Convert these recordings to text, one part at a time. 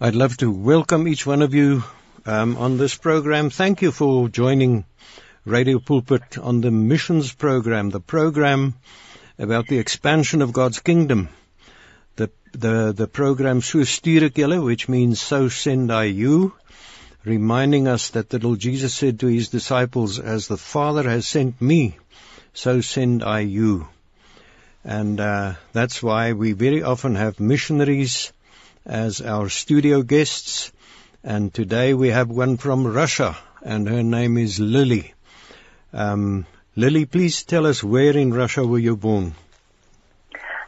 I'd love to welcome each one of you um, on this program. Thank you for joining Radio Pulpit on the missions program, the program about the expansion of God's kingdom. The the the program So which means So Send I You, reminding us that the Jesus said to his disciples, As the Father has sent me, so send I you. And uh, that's why we very often have missionaries as our studio guests. And today we have one from Russia, and her name is Lilly. Um, Lilly, please tell us where in Russia were you born?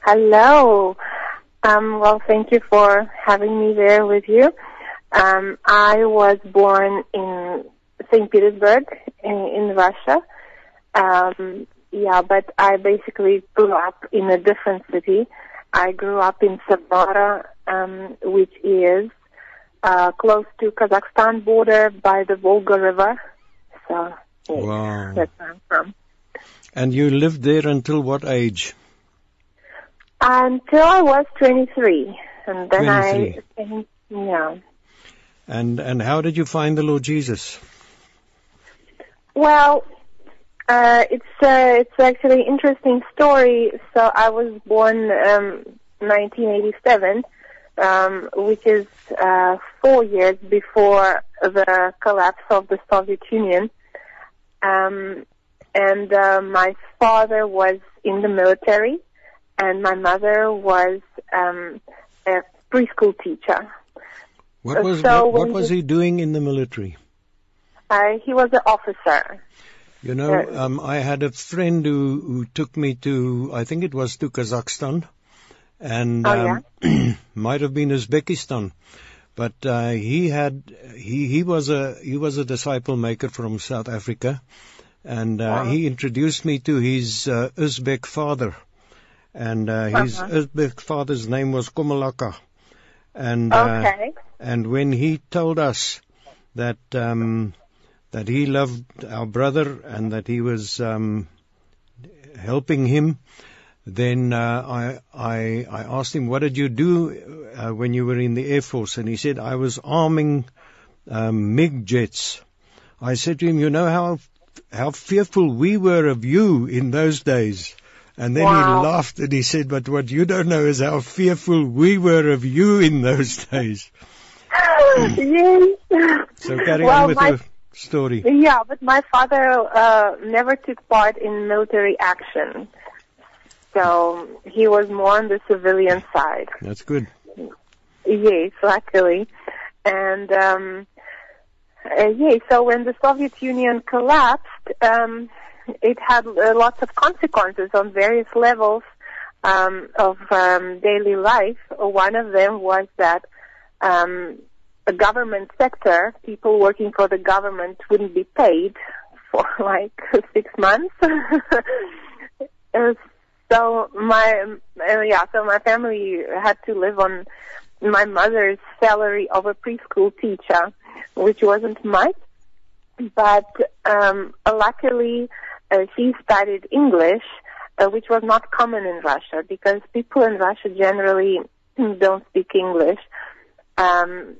Hello. Um, well, thank you for having me there with you. Um, I was born in St. Petersburg in, in Russia. Um, yeah, but I basically grew up in a different city. I grew up in Samara, um, which is uh, close to Kazakhstan border by the Volga River. So wow. that's where I'm from. And you lived there until what age? Until I was 23, and then 23. I, yeah. And and how did you find the Lord Jesus? Well, uh, it's uh, it's actually an interesting story. So I was born um, 1987, um, which is uh, four years before the collapse of the Soviet Union. Um, and uh, my father was in the military, and my mother was um, a preschool teacher. What was so what, what was he doing in the military? Uh, he was an officer. You know, um, I had a friend who, who took me to, I think it was to Kazakhstan, and oh, um, might have been Uzbekistan, but uh, he had he he was a he was a disciple maker from South Africa, and uh, wow. he introduced me to his uh, Uzbek father, and uh, his uh-huh. Uzbek father's name was Komalaka, and uh, okay. and when he told us that. Um, that he loved our brother and that he was um, helping him, then uh, I, I, I asked him, "What did you do uh, when you were in the Air Force?" And he said, "I was arming um, MiG jets." I said to him, "You know how how fearful we were of you in those days." And then wow. he laughed and he said, "But what you don't know is how fearful we were of you in those days." yes. So carry well, on with my, story. Yeah, but my father uh, never took part in military action. So he was more on the civilian side. That's good. Yes, luckily. And um uh, yeah, so when the Soviet Union collapsed, um it had uh, lots of consequences on various levels um of um daily life. One of them was that um the government sector, people working for the government wouldn't be paid for like six months. so my uh, yeah, so my family had to live on my mother's salary of a preschool teacher, which wasn't much. But um, luckily, uh, she studied English, uh, which was not common in Russia because people in Russia generally don't speak English. Um,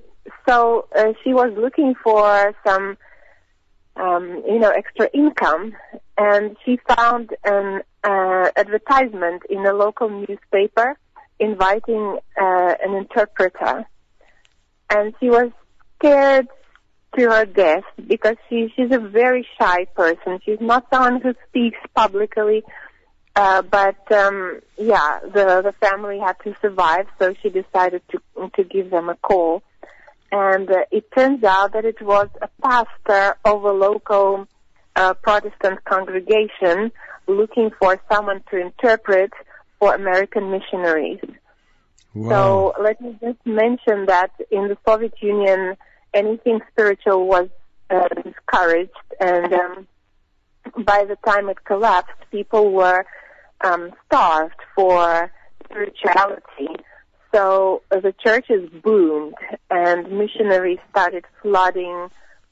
so uh, she was looking for some, um, you know, extra income, and she found an uh, advertisement in a local newspaper inviting uh, an interpreter, and she was scared to her death because she she's a very shy person. She's not someone who speaks publicly. Uh, but um, yeah, the the family had to survive, so she decided to to give them a call and uh, it turns out that it was a pastor of a local uh, Protestant congregation looking for someone to interpret for American missionaries. Wow. So let me just mention that in the Soviet Union, anything spiritual was uh, discouraged, and um, by the time it collapsed, people were um, starved for spirituality. So uh, the churches boomed and missionaries started flooding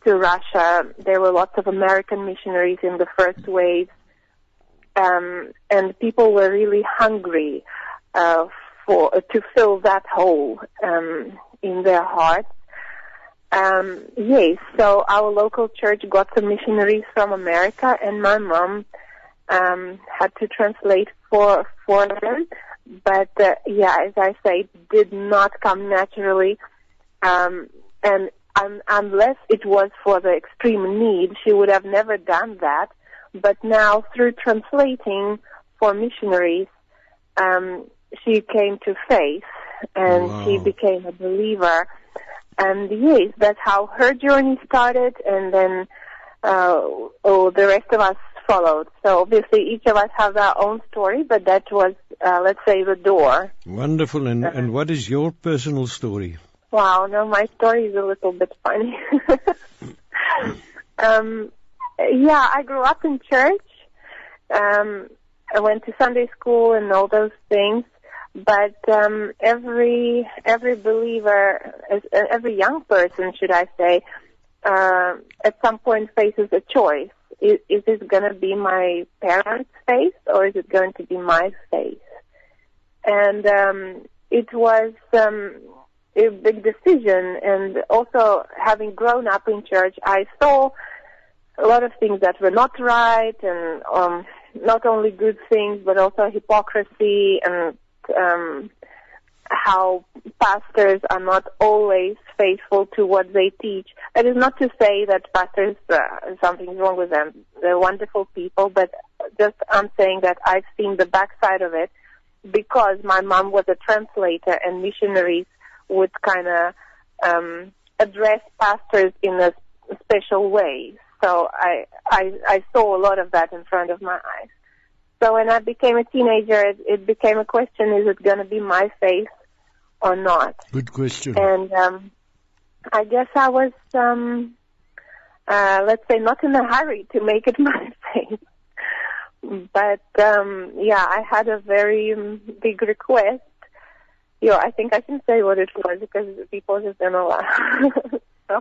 to Russia. There were lots of American missionaries in the first wave. Um, and people were really hungry uh, for uh, to fill that hole. Um, in their hearts. Um, yes, so our local church got some missionaries from America, and my mom um, had to translate for for them. But uh, yeah, as I say, it did not come naturally, um, and um, unless it was for the extreme need, she would have never done that. But now, through translating for missionaries, um, she came to faith and Wow. she became a believer. And yes, that's how her journey started, and then uh, oh, the rest of us followed. So obviously, each of us have our own story, but that was, uh, let's say, the door. Wonderful. And, and what is your personal story? Wow, no, my story is a little bit funny. um, yeah, I grew up in church. Um, I went to Sunday school and all those things. But um, every every believer, every young person, should I say, uh, at some point faces a choice. Is, is this going to be my parents' face or is it going to be my face? And um, it was um, a big decision. And also, having grown up in church, I saw a lot of things that were not right, and um, not only good things, but also hypocrisy and um, how pastors are not always faithful to what they teach. That is not to say that pastors uh, something's wrong with them. They're wonderful people, but just I'm saying that I've seen the backside of it because my mom was a translator and missionaries would kind of um, address pastors in a special way. So I, I I saw a lot of that in front of my eyes. So when I became a teenager, it, it became a question: Is it going to be my faith or not? Good question. And um, I guess I was, um, uh, let's say, not in a hurry to make it my faith. But um, yeah, I had a very um, big request. You know, I think I can say what it was because people just gonna laugh. so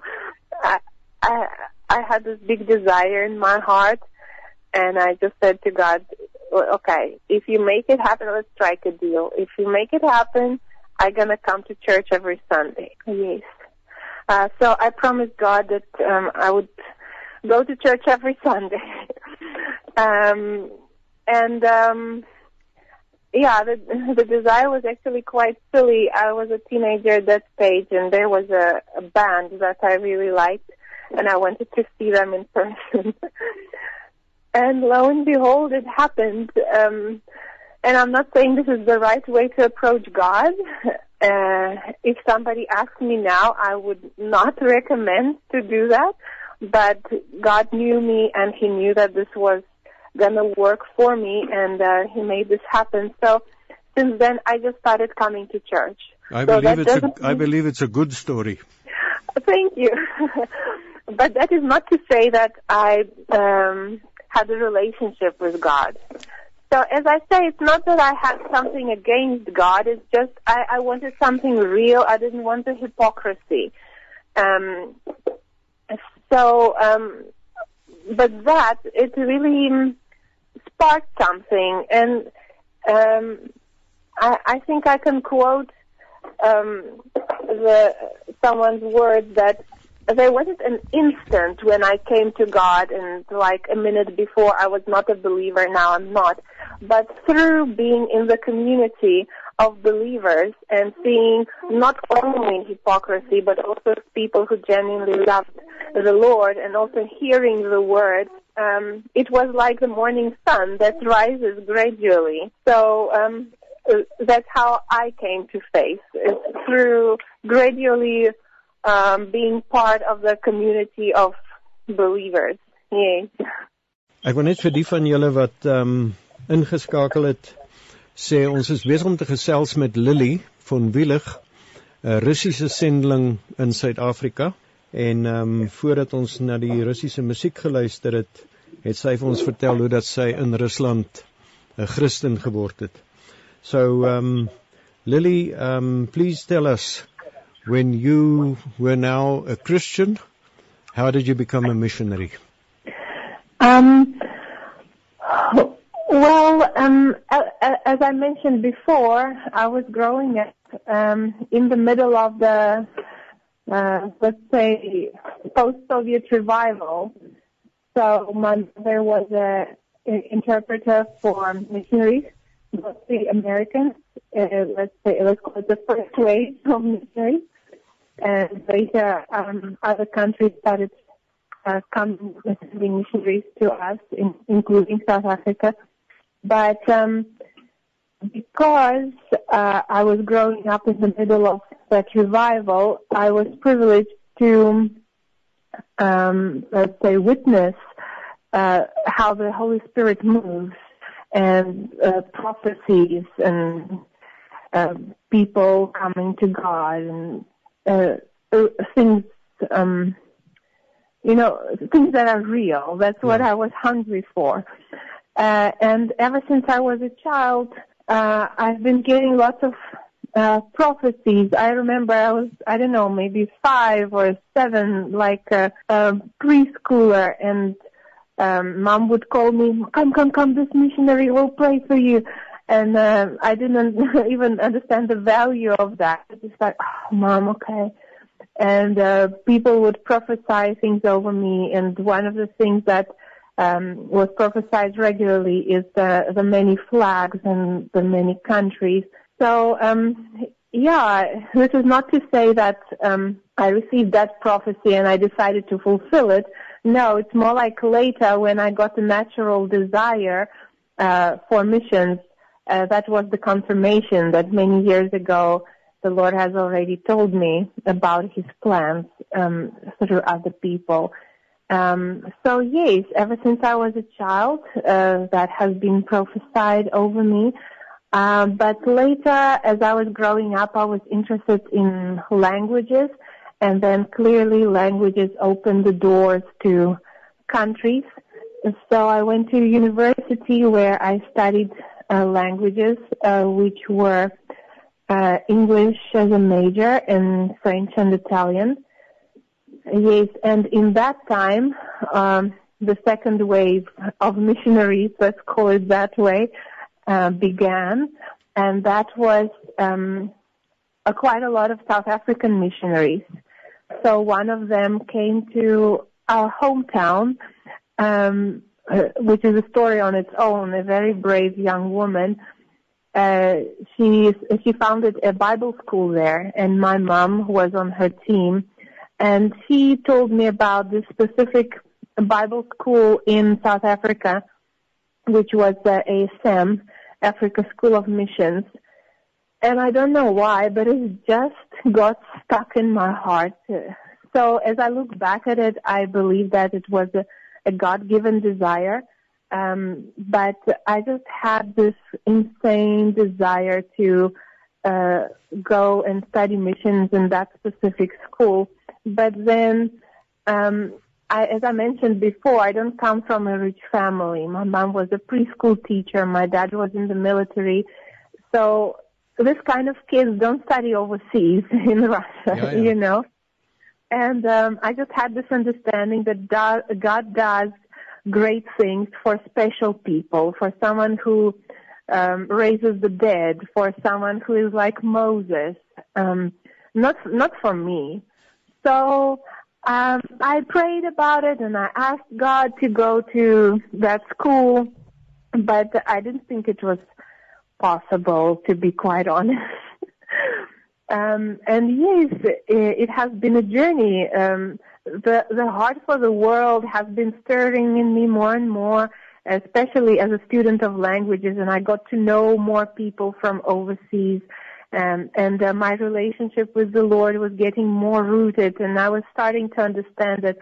I, I, I had this big desire in my heart, and I just said to God, "Okay, if you make it happen, let's strike a deal. If you make it happen, I'm gonna come to church every Sunday." Yes. Uh, so I promised God that um, I would go to church every Sunday. um, and um, yeah, the the desire was actually quite silly. I was a teenager at that stage, and there was a, a band that I really liked, and I wanted to see them in person. and lo and behold, it happened. Um, and I'm not saying this is the right way to approach God. Uh, if somebody asked me now, I would not recommend to do that. But God knew me, and He knew that this was gonna work for me, and uh, He made this happen. So since then, I just started coming to church. I so believe it's a, I believe it's a good story. Thank you. but that is not to say that I um, had a relationship with God. So as I say, it's not that I had something against God. It's just I, I wanted something real. I didn't want the hypocrisy. Um, so, um, but that it really um, sparked something, and um, I, I think I can quote um, the someone's words that there wasn't an instant when I came to God and like a minute before I was not a believer, now I'm not. But through being in the community of believers and seeing not only hypocrisy but also people who genuinely loved the Lord and also hearing the word, um, it was like the morning sun that rises gradually. So um, that's how I came to faith is through gradually um, being part of the community of believers. Yeah. Ek wil net vir die van julle wat ehm um, ingeskakel het sê ons is besig om te gesels met Lily van Wielig, 'n Russiese sendeling in Suid-Afrika. En ehm um, voordat ons na die Russiese musiek geluister het, het sy vir ons vertel hoe dat sy in Rusland 'n Christen geword het. So um Lily, um please tell us when you were now a Christian, how did you become a missionary? Um, Well, um, as I mentioned before, I was growing up um, in the middle of the, uh, let's say, post-Soviet revival. So my mother was an interpreter for missionaries, mostly Americans. Uh, let's say let's call it the first wave of missionaries, and later um, other countries started uh, coming sending missionaries to us, in, including South Africa. But um, because uh, I was growing up in the middle of that revival, I was privileged to, um, let's say, witness uh, how the Holy Spirit moves and uh, prophecies and uh, people coming to God and uh, uh, things, um, you know, things that are real. That's what I was hungry for. Uh, and ever since I was a child, uh, I've been getting lots of uh, prophecies. I remember I was, I don't know, maybe five or seven, like a, a preschooler, and um, mom would call me, come, come, come, this missionary will pray for you. And uh, I didn't even understand the value of that. It's just like, oh, mom, okay. And uh, people would prophesy things over me, and one of the things that um, was prophesied regularly is the, the many flags and the many countries. So, um, yeah, this is not to say that um, I received that prophecy and I decided to fulfill it. No, it's more like later when I got the natural desire uh, for missions. Uh, that was the confirmation that many years ago the Lord has already told me about His plans um, through other people. Um, so yes, ever since I was a child, uh, that has been prophesied over me. Um, but later, as I was growing up, I was interested in languages, and then clearly languages opened the doors to countries. So I went to university where I studied uh, languages, uh, which were uh, English as a major and French and Italian. Yes, and in that time, um, the second wave of missionaries, let's call it that way, uh, began, and that was um, a, quite a lot of South African missionaries. So one of them came to our hometown, um, uh, which is a story on its own. A very brave young woman. Uh, she she founded a Bible school there, and my mom was on her team and he told me about this specific Bible school in South Africa, which was the ASM, Africa School of Missions. And I don't know why, but it just got stuck in my heart. So as I look back at it, I believe that it was a, a God-given desire. Um, but I just had this insane desire to uh, go and study missions in that specific school. But then, um, I, as I mentioned before, I don't come from a rich family. My mom was a preschool teacher. My dad was in the military. So this kind of kids don't study overseas in Russia, yeah, yeah. you know. And um, I just had this understanding that God does great things for special people, for someone who um, raises the dead, for someone who is like Moses. Um, not not for me. So um, I prayed about it and I asked God to go to that school, but I didn't think it was possible, to be quite honest. um, and yes, it, it, has been a journey. Um, the the heart for the world has been stirring in me more and more, especially as a student of languages, and I got to know more people from overseas um, and uh, my relationship with the Lord was getting more rooted, and I was starting to understand that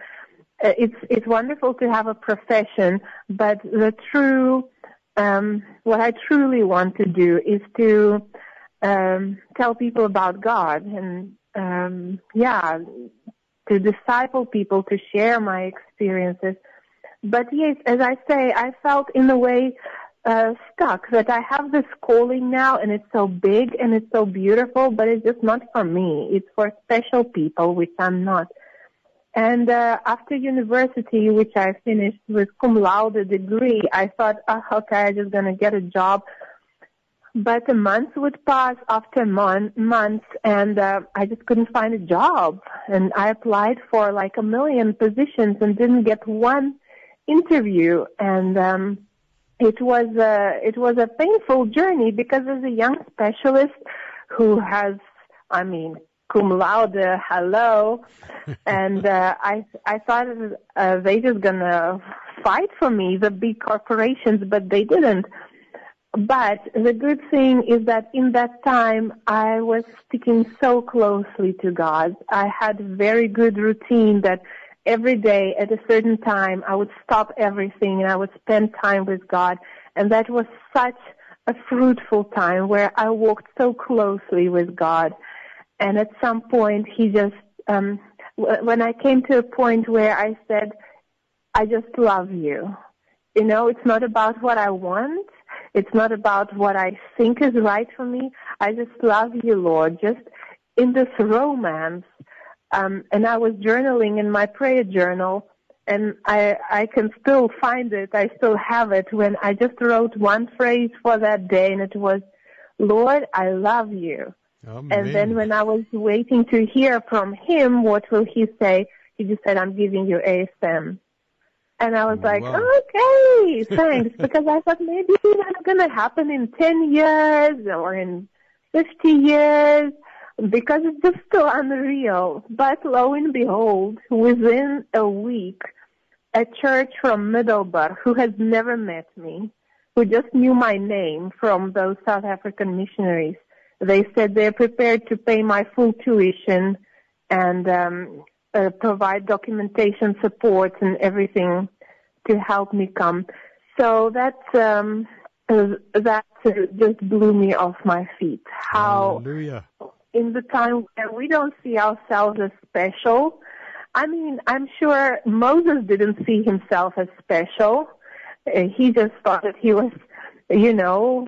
uh, it's it's wonderful to have a profession, but the true um, what I truly want to do is to um, tell people about God, and um, yeah, to disciple people, to share my experiences. But yes, as I say, I felt in a way uh, stuck that I have this calling now and it's so big and it's so beautiful, but it's just not for me. It's for special people, which I'm not. And uh, after university, which I finished with cum laude degree, I thought, oh, okay, I'm just gonna get a job. But a month would pass after mon- months, and uh, I just couldn't find a job. And I applied for like a million positions and didn't get one interview. And um, it was a it was a painful journey because as a young specialist who has, I mean, cum laude, hello. and uh, I I thought uh, they just gonna fight for me, the big corporations, but they didn't. But the good thing is that in that time I was sticking so closely to God. I had very good routine that every day at a certain time I would stop everything and I would spend time with God. And that was such a fruitful time where I walked so closely with God. And at some point he just um when I came to a point where I said I just love you. You know it's not about what I want. It's not about what I think is right for me. I just love you Lord. Just in this romance um and I was journaling in my prayer journal and I I can still find it I still have it when I just wrote one phrase for that day and it was Lord I love you Amen. and then when I was waiting to hear from him, what will he say? He just said, I'm giving you ASM. And I was like, Wow. okay, thanks. because I thought maybe that's going to happen in 10 years or in 50 years because it's just so unreal. But lo and behold, within a week, a church from Middelburg who has never met me, who just knew my name from those South African missionaries, they said they're prepared to pay my full tuition and um, uh, provide documentation support and everything to help me come. So that um, that just blew me off my feet. How Hallelujah. In the time where we don't see ourselves as special. I mean, I'm sure Moses didn't see himself as special. Uh, he just thought that he was, you know,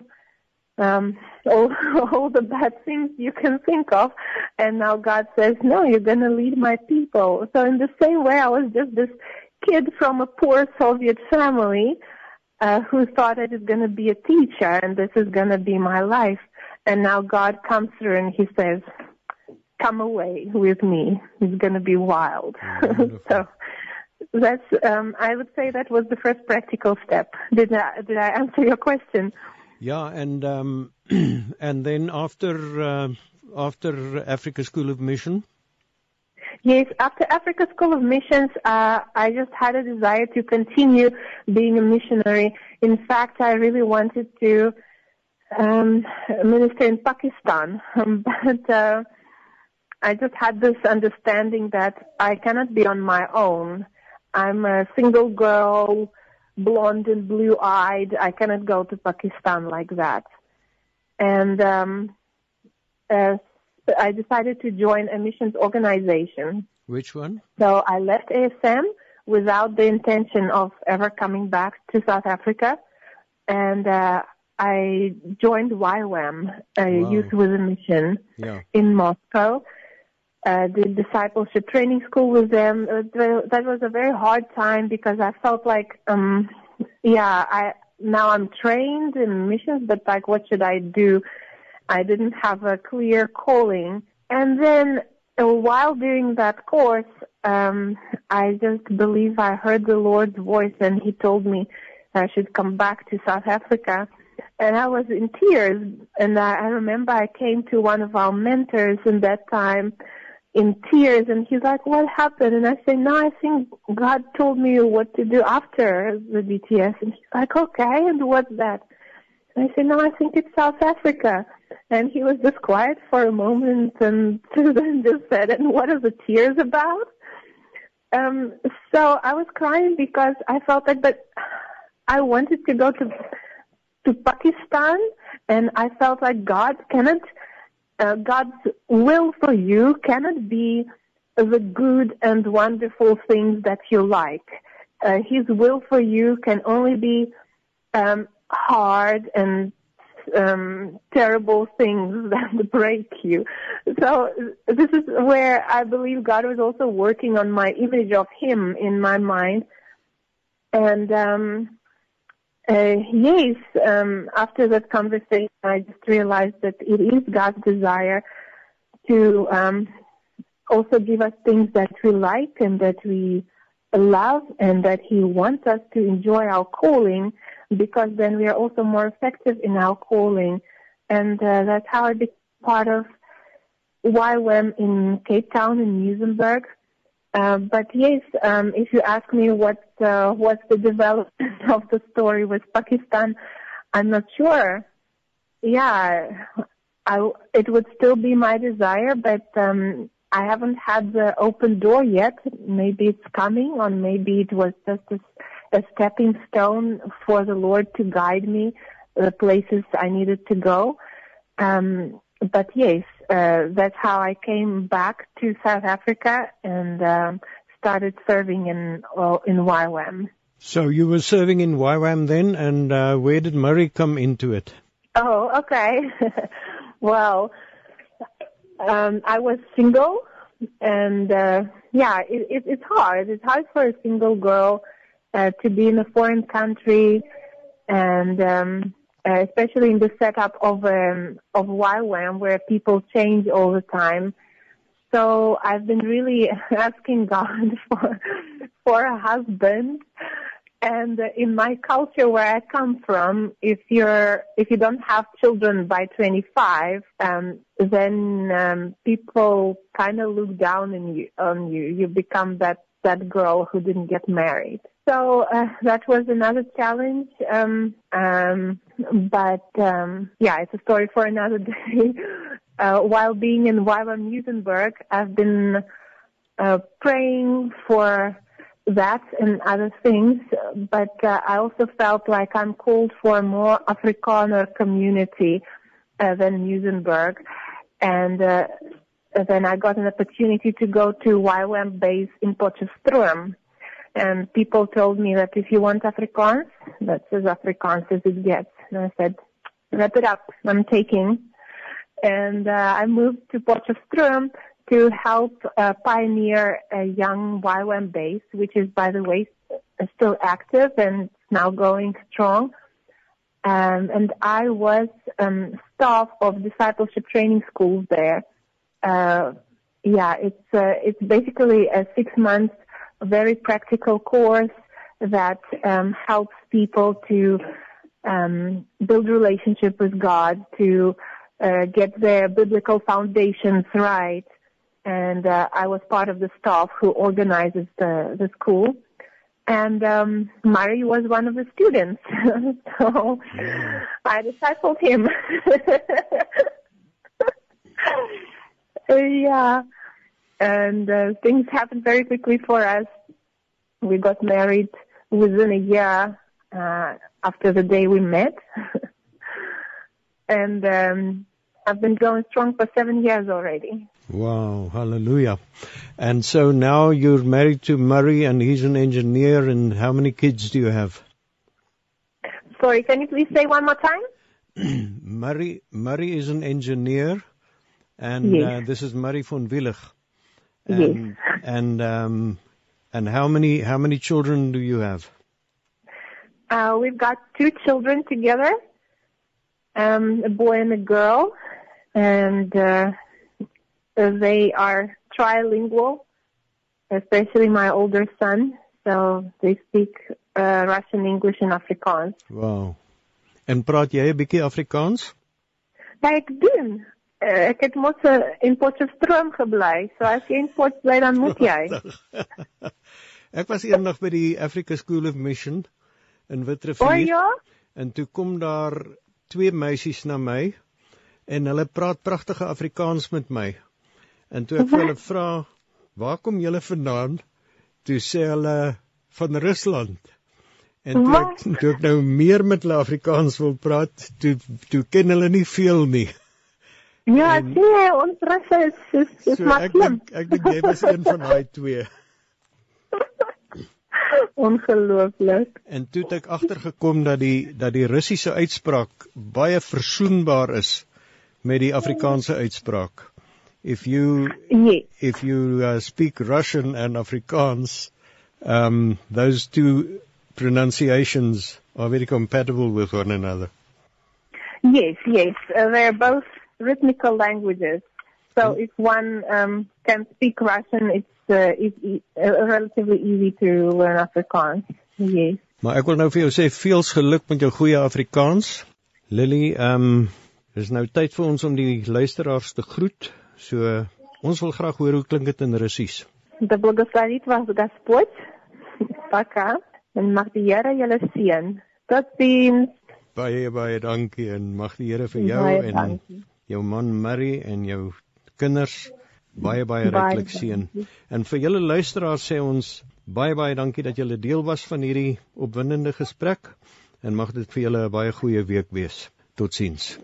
um, all, all the bad things you can think of. And now God says, no, you're going to lead my people. So in the same way, I was just this kid from a poor Soviet family uh, who thought I was going to be a teacher and this is going to be my life. And now God comes through and he says, come away with me. It's going to be wild. Wonderful. so that's, um, I would say that was the first practical step. Did I, did I answer your question? Yeah, and um, and then after uh, after Africa School of Mission, Yes, after Africa School of Missions, uh, I just had a desire to continue being a missionary. In fact, I really wanted to um, minister in Pakistan, but uh, I just had this understanding that I cannot be on my own. I'm a single girl, blonde and blue-eyed. I cannot go to Pakistan like that. And um, uh, I decided to join a missions organization. which one? So I left ASM without the intention of ever coming back to South Africa, and uh, I joined YWAM, a Wow. youth with a mission Yeah. in Moscow. Uh, did discipleship training school with them. Uh, that was a very hard time because I felt like, um, yeah, I now I'm trained in missions, but like, what should I do? I didn't have a clear calling. And then uh, while doing that course, um, I just believe I heard the Lord's voice and he told me I should come back to South Africa. And I was in tears. And I, I remember I came to one of our mentors in that time in tears and he's like, what happened? And I say, no, I think God told me what to do after the DTS." And he's like, okay, and what's that? And I said, no, I think it's South Africa. And he was just quiet for a moment and then just said, and what are the tears about? Um, so I was crying because I felt like, but I wanted to go to, to Pakistan and I felt like God cannot, uh, God's will for you cannot be the good and wonderful things that you like. Uh, his will for you can only be um, hard and um, terrible things that break you. So this is where I believe God was also working on my image of Him in my mind. And um, uh, yes, um, after that conversation, I just realized that it is God's desire to um, also give us things that we like and that we love and that He wants us to enjoy our calling because then we are also more effective in our calling. And uh, that's how I became part of YWAM in Cape Town in Muizenberg. Uh, but yes, um, if you ask me what uh, what's the development of the story with Pakistan, I'm not sure. Yeah, I, it would still be my desire, but um, I haven't had the open door yet. Maybe it's coming, or maybe it was just a, a stepping stone for the Lord to guide me the places I needed to go. Um, but yes, uh, that's how I came back to South Africa and um, started serving in well, in YWAM. So you were serving in YWAM then, and uh, where did Murray come into it? Oh, okay. well, um, I was single, and uh, yeah, it, it, it's hard. It's hard for a single girl uh, to be in a foreign country, and um, uh, especially in the setup of um, of YWAM where people change all the time. So I've been really asking God for for a husband and in my culture where I come from, if you're if you don't have children by 25, um, then um, people kind of look down on you. On you, you become that that girl who didn't get married. So uh, that was another challenge. Um, um, but um, yeah, it's a story for another day. Uh, while being in YWAM Muizenberg, I've been uh, praying for that and other things, but uh, I also felt like I'm called for a more Afrikaner community uh, than Muizenberg. And uh, then I got an opportunity to go to YWAM base in Potchefstroom. And people told me that if you want Afrikaans, that's as Afrikaans as it gets. And I said, wrap it up, I'm taking. And uh, I moved to Potchefstroom to help uh, pioneer a young YWAM base, which is, by the way, still active and now going strong. Um, and I was um, staff of discipleship training schools there. Uh, yeah, it's uh, it's basically a six month, very practical course that um, helps people to um, build relationship with God, to uh, get their biblical foundations right, and uh, I was part of the staff who organizes the, the school. And um, Murray was one of the students, so yeah. I discipled him. yeah, and uh, things happened very quickly for us. We got married within a year uh, after the day we met, and um, I've been going strong for seven years already. Wow, hallelujah. And so now you're married to Murray and he's an engineer and how many kids do you have? Sorry, can you please say one more time? Murray, Murray is an engineer and yes. uh, this is Murray von Wiellich. And, yes. And, um, and how many, how many children do you have? Uh, we've got two children together, um, a boy and a girl, and, uh, they are trilingual, especially my older son. So they speak uh, Russian, English and Afrikaans. Wow. En praat jy 'n bietjie Afrikaans? Ja, ek doen. Uh, ek het mos uh, in Potchefstroom gebly. So as jy in Port bly dan moet jy. ek was eendag by die Africa School of Mission in Witrifuur. O ja. En toe kom daar twee meisies na my en hulle praat pragtige Afrikaans met my. En toe ek hulle vra, "Waar kom julle vandaan?" Toe sê hulle van Rusland. En toe ek, toe ek nou meer met hulle Afrikaans wil praat, toe toe ken hulle nie veel nie. Ja, en, sê ons Russe is is, is so maar ek dink ek dink jy was een van daai twee. Ongelooflik. En toe het ek agtergekom dat die dat die Russiese uitspraak baie versoenbaar is met die Afrikaanse uitspraak. If you Yes. if you uh, speak Russian and Afrikaans, um, those two pronunciations are very compatible with one another. Yes, yes. Uh, they're both rhythmical languages. So if one um, can speak Russian, it's, uh, it's e- uh, relatively easy to learn Afrikaans. Yes. Maar ek wil nou vir jou sê veels geluk met jou goeie Afrikaans. Lily, ehm um, dis nou tyd vir ons om die luisteraars te groet. So ons wil graag hoor hoe klink dit in Russies. Да благословит вас Господь. Пока. En mag die Here julle seën. Tot ziens. Baie baie dankie en mag die Here vir jou Baie en dankie. jou man Murray en jou kinders baie baie ryklik seën. En vir julle luisteraars sê ons baie baie dankie dat julle deel was van hierdie opwindende gesprek en mag dit vir julle 'n baie goeie week wees. Totsiens.